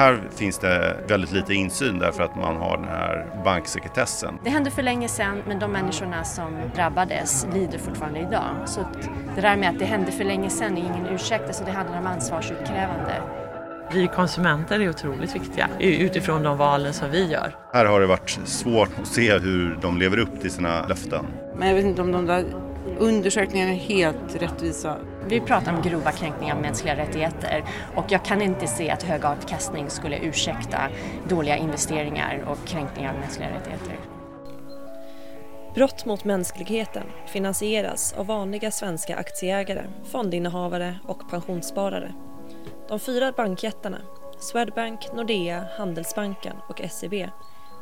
Här finns det väldigt lite insyn därför att man har den här banksekretessen. Det hände för länge sedan men de människorna som drabbades lider fortfarande idag. Så det där med att det hände för länge sedan är ingen ursäkt, alltså det handlar om ansvarsutkrävande. Vi konsumenter är otroligt viktiga utifrån de valen som vi gör. Här har det varit svårt att se hur de lever upp till sina löften. Men jag vet inte om de där undersökningarna är helt rättvisa. Vi pratar om grova kränkningar av mänskliga rättigheter och jag kan inte se att hög avkastning skulle ursäkta dåliga investeringar och kränkningar av mänskliga rättigheter. Brott mot mänskligheten finansieras av vanliga svenska aktieägare, fondinnehavare och pensionssparare. De fyra bankjättarna, Swedbank, Nordea, Handelsbanken och SEB,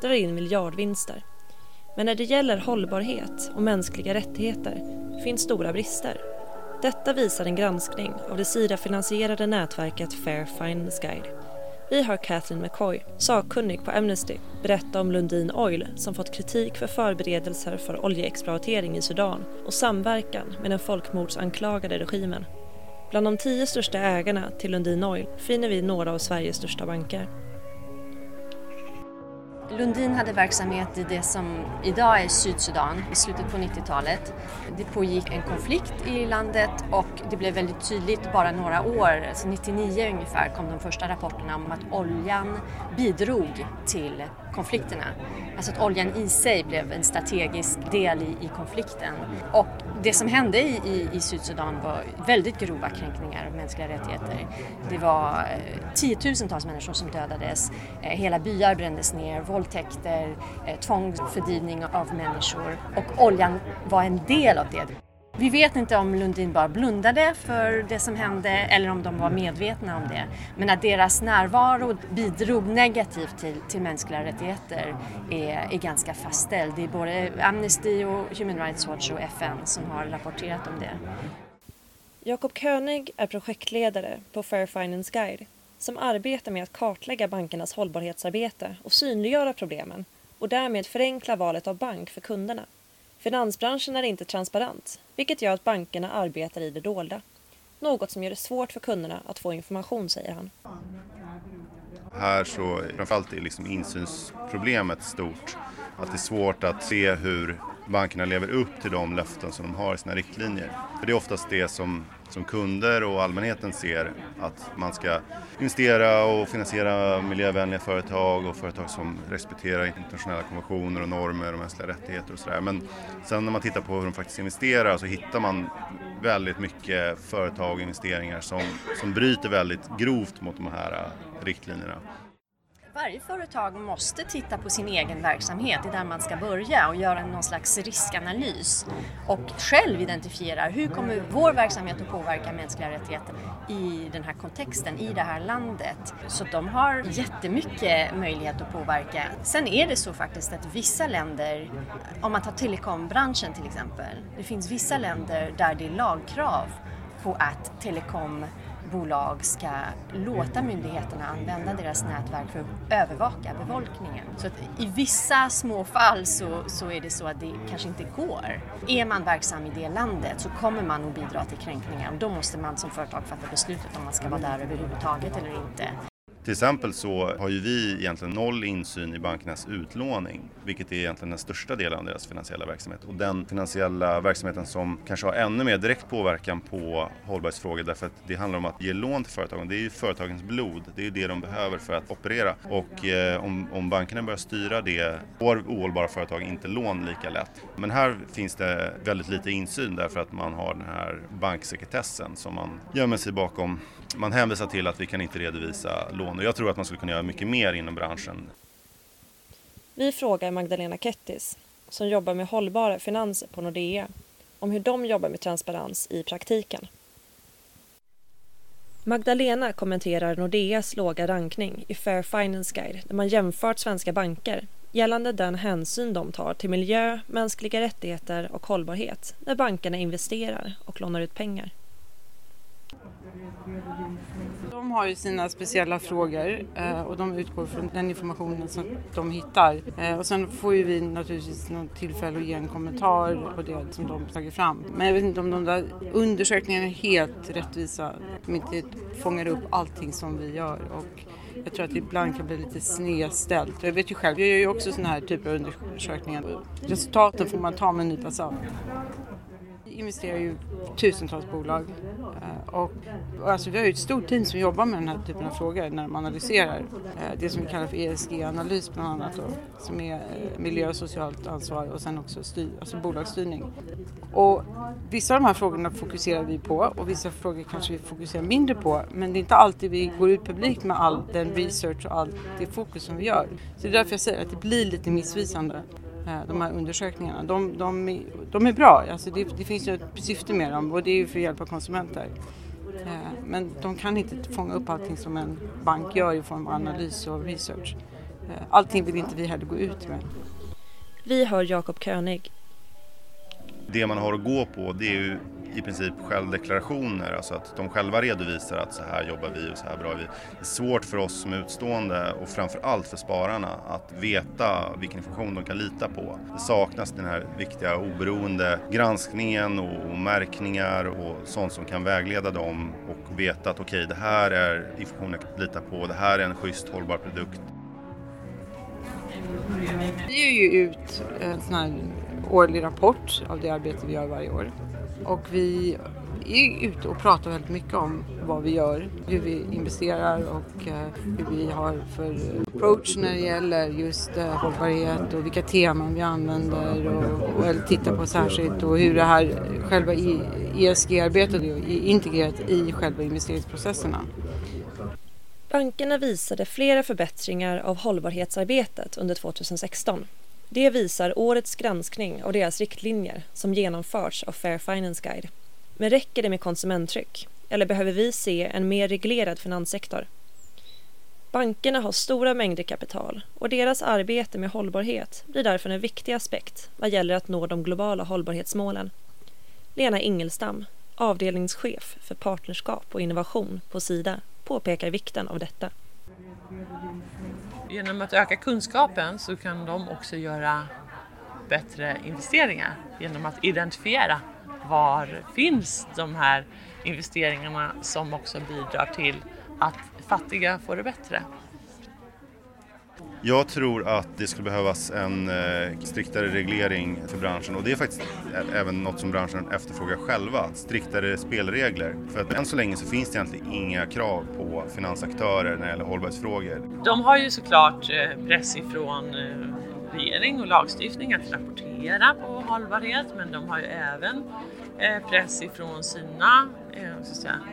drar in miljardvinster. Men när det gäller hållbarhet och mänskliga rättigheter finns stora brister. Detta visar en granskning av det Sida-finansierade nätverket Fair Finance Guide. Vi har Kathleen McCoy, sakkunnig på Amnesty, berätta om Lundin Oil som fått kritik för förberedelser för oljeexploatering i Sudan och samverkan med den folkmordsanklagade regimen. Bland de tio största ägarna till Lundin Oil finner vi några av Sveriges största banker. Lundin hade verksamhet i det som idag är Sydsudan i slutet på 90-talet. Det pågick en konflikt i landet och det blev väldigt tydligt bara några år, alltså 99 ungefär, kom de första rapporterna om att oljan bidrog till konflikterna. Alltså att oljan i sig blev en strategisk del i, i konflikten. Och det som hände i, i, i, Sydsudan var väldigt grova kränkningar av mänskliga rättigheter. Det var eh, tiotusentals människor som dödades, eh, hela byar brändes ner, våldtäkter, eh, tvångsfördrivning av människor och oljan var en del av det. Vi vet inte om Lundin bara blundade för det som hände eller om de var medvetna om det. Men att deras närvaro bidrog negativt till, till mänskliga rättigheter är, är ganska fastställd. Det är både Amnesty och Human Rights Watch och FN som har rapporterat om det. Jakob König är projektledare på Fair Finance Guide som arbetar med att kartlägga bankernas hållbarhetsarbete och synliggöra problemen och därmed förenkla valet av bank för kunderna. Finansbranschen är inte transparent, vilket gör att bankerna arbetar i det dolda. Något som gör det svårt för kunderna att få information, säger han. Här så framförallt är liksom insynsproblemet stort. Att det är svårt att se hur bankerna lever upp till de löften som de har i sina riktlinjer. För det är oftast det som, som kunder och allmänheten ser att man ska investera och finansiera miljövänliga företag och företag som respekterar internationella konventioner och normer och mänskliga rättigheter och sådär. Men sen när man tittar på hur de faktiskt investerar så hittar man väldigt mycket företag och investeringar som, som bryter väldigt grovt mot de här äh, riktlinjerna. Varje företag måste titta på sin egen verksamhet, det är där man ska börja och göra någon slags riskanalys och själv identifiera hur kommer vår verksamhet att påverka mänskliga rättigheter i den här kontexten, i det här landet. Så de har jättemycket möjlighet att påverka. Sen är det så faktiskt att vissa länder, om man tar telekombranschen till exempel, det finns vissa länder där det är lagkrav på att telekom bolag ska låta myndigheterna använda deras nätverk för att övervaka befolkningen. Så att i vissa små fall så, så är det så att det kanske inte går. Är man verksam i det landet så kommer man att bidra till kränkningar och då måste man som företag fatta beslutet om man ska vara där överhuvudtaget eller inte. Till exempel så har ju vi egentligen noll insyn i bankernas utlåning, vilket är egentligen den största delen av deras finansiella verksamhet. Och den finansiella verksamheten som kanske har ännu mer direkt påverkan på hållbarhetsfrågor därför att det handlar om att ge lån till företagen. Det är ju företagens blod, det är ju det de behöver för att operera. Och eh, om, om bankerna börjar styra det får ohållbara företag inte lån lika lätt. Men här finns det väldigt lite insyn därför att man har den här banksekretessen som man gömmer sig bakom man hänvisar till att vi kan inte redovisa lån och jag tror att man skulle kunna göra mycket mer inom branschen. Vi frågar Magdalena Kettis, som jobbar med hållbara finanser på Nordea, om hur de jobbar med transparens i praktiken. Magdalena kommenterar Nordeas låga rankning i Fair Finance Guide där man jämfört svenska banker gällande den hänsyn de tar till miljö, mänskliga rättigheter och hållbarhet när bankerna investerar och lånar ut pengar. De har ju sina speciella frågor eh, och de utgår från den informationen som de hittar. Eh, och sen får ju vi naturligtvis något tillfälle att ge en kommentar på det som de tagit fram. Men jag vet inte om de där undersökningarna är helt rättvisa, de inte fångar upp allting som vi gör. Och Jag tror att det ibland kan bli lite snedställt. Jag vet ju själv, jag gör ju också sådana här typer av undersökningar. Resultaten får man ta med en nypa salt investerar ju tusentals bolag. Och, och alltså vi har ju ett stort team som jobbar med den här typen av frågor när de analyserar. Eh, det som vi kallar för ESG-analys bland annat då, som är eh, miljö och socialt ansvar och sen också styr, alltså bolagsstyrning. Och vissa av de här frågorna fokuserar vi på och vissa frågor kanske vi fokuserar mindre på. Men det är inte alltid vi går ut publikt med all den research och allt det fokus som vi gör. Så det är därför jag säger att det blir lite missvisande. Eh, de här undersökningarna. De, de, de är bra, alltså det, det, finns ju ett syfte med dem och det är ju för att hjälpa konsumenter. Eh, men de kan inte fånga upp allting som en bank gör i form av analys och research. Eh, allting vill inte vi heller gå ut med. Vi hör Jakob König. Det man har att gå på det är ju i princip självdeklarationer, alltså att de själva redovisar att så här jobbar vi och så här bra är vi. Det är svårt för oss som utstående och framför allt för spararna att veta vilken information de kan lita på. Det saknas den här viktiga oberoende granskningen och märkningar och sånt som kan vägleda dem och veta att okej, okay, det här är information jag kan lita på, det här är en schysst hållbar produkt. Vi ger ju ut en sån här årlig rapport av det arbete vi gör varje år. Och vi är ute och pratar väldigt mycket om vad vi gör, hur vi investerar och eh, hur vi har för approach när det gäller just eh, hållbarhet och vilka teman vi använder och, och tittar på särskilt och hur det här själva ESG-arbetet är integrerat i själva investeringsprocesserna. Bankerna visade flera förbättringar av hållbarhetsarbetet under 2016 det visar årets granskning av deras riktlinjer som genomförts av Fair Finance Guide. Men räcker det med konsumenttryck? Eller behöver vi se en mer reglerad finanssektor? Bankerna har stora mängder kapital och deras arbete med hållbarhet blir därför en viktig aspekt vad gäller att nå de globala hållbarhetsmålen. Lena Ingelstam, avdelningschef för partnerskap och innovation på Sida, påpekar vikten av detta. Genom att öka kunskapen så kan de också göra bättre investeringar genom att identifiera var finns de här investeringarna som också bidrar till att fattiga får det bättre. Jag tror att det skulle behövas en eh, striktare reglering för branschen och det är faktiskt även något som branschen efterfrågar själva. Striktare spelregler. För att än så länge så finns det egentligen inga krav på finansaktörer när det gäller hållbarhetsfrågor. De har ju såklart eh, press ifrån eh, regering och lagstiftning att rapportera på hållbarhet men de har ju även press ifrån sina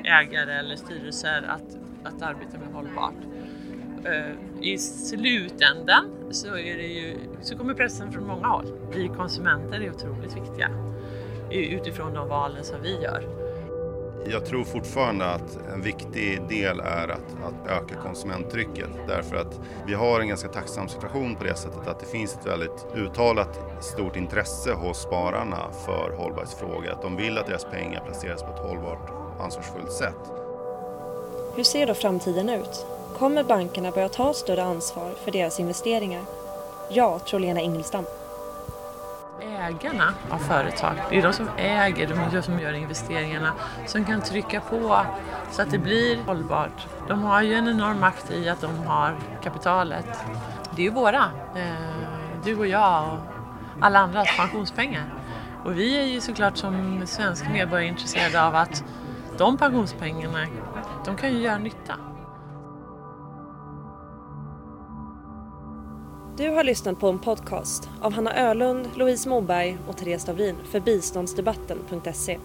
ägare eller styrelser att, att arbeta med hållbart. Eh, i slutändan så, är det ju, så kommer pressen från många håll. Vi konsumenter är otroligt viktiga utifrån de valen som vi gör. Jag tror fortfarande att en viktig del är att, att, öka konsumenttrycket därför att vi har en ganska tacksam situation på det sättet att det finns ett väldigt uttalat stort intresse hos spararna för hållbarhetsfrågor. Att de vill att deras pengar placeras på ett hållbart, ansvarsfullt sätt. Hur ser då framtiden ut? Kommer bankerna börja ta större ansvar för deras investeringar? Ja, tror Lena Ingelstam. Ägarna av företag, det är de som äger, de som gör investeringarna, som kan trycka på så att det blir hållbart. De har ju en enorm makt i att de har kapitalet. Det är ju våra, eh, du och jag och alla andras pensionspengar. Och vi är ju såklart som svenska medborgare intresserade av att de pensionspengarna, de kan ju göra nytta. Du har lyssnat på en podcast av Hanna Ölund, Louise Moberg och Therese Davrin för biståndsdebatten.se.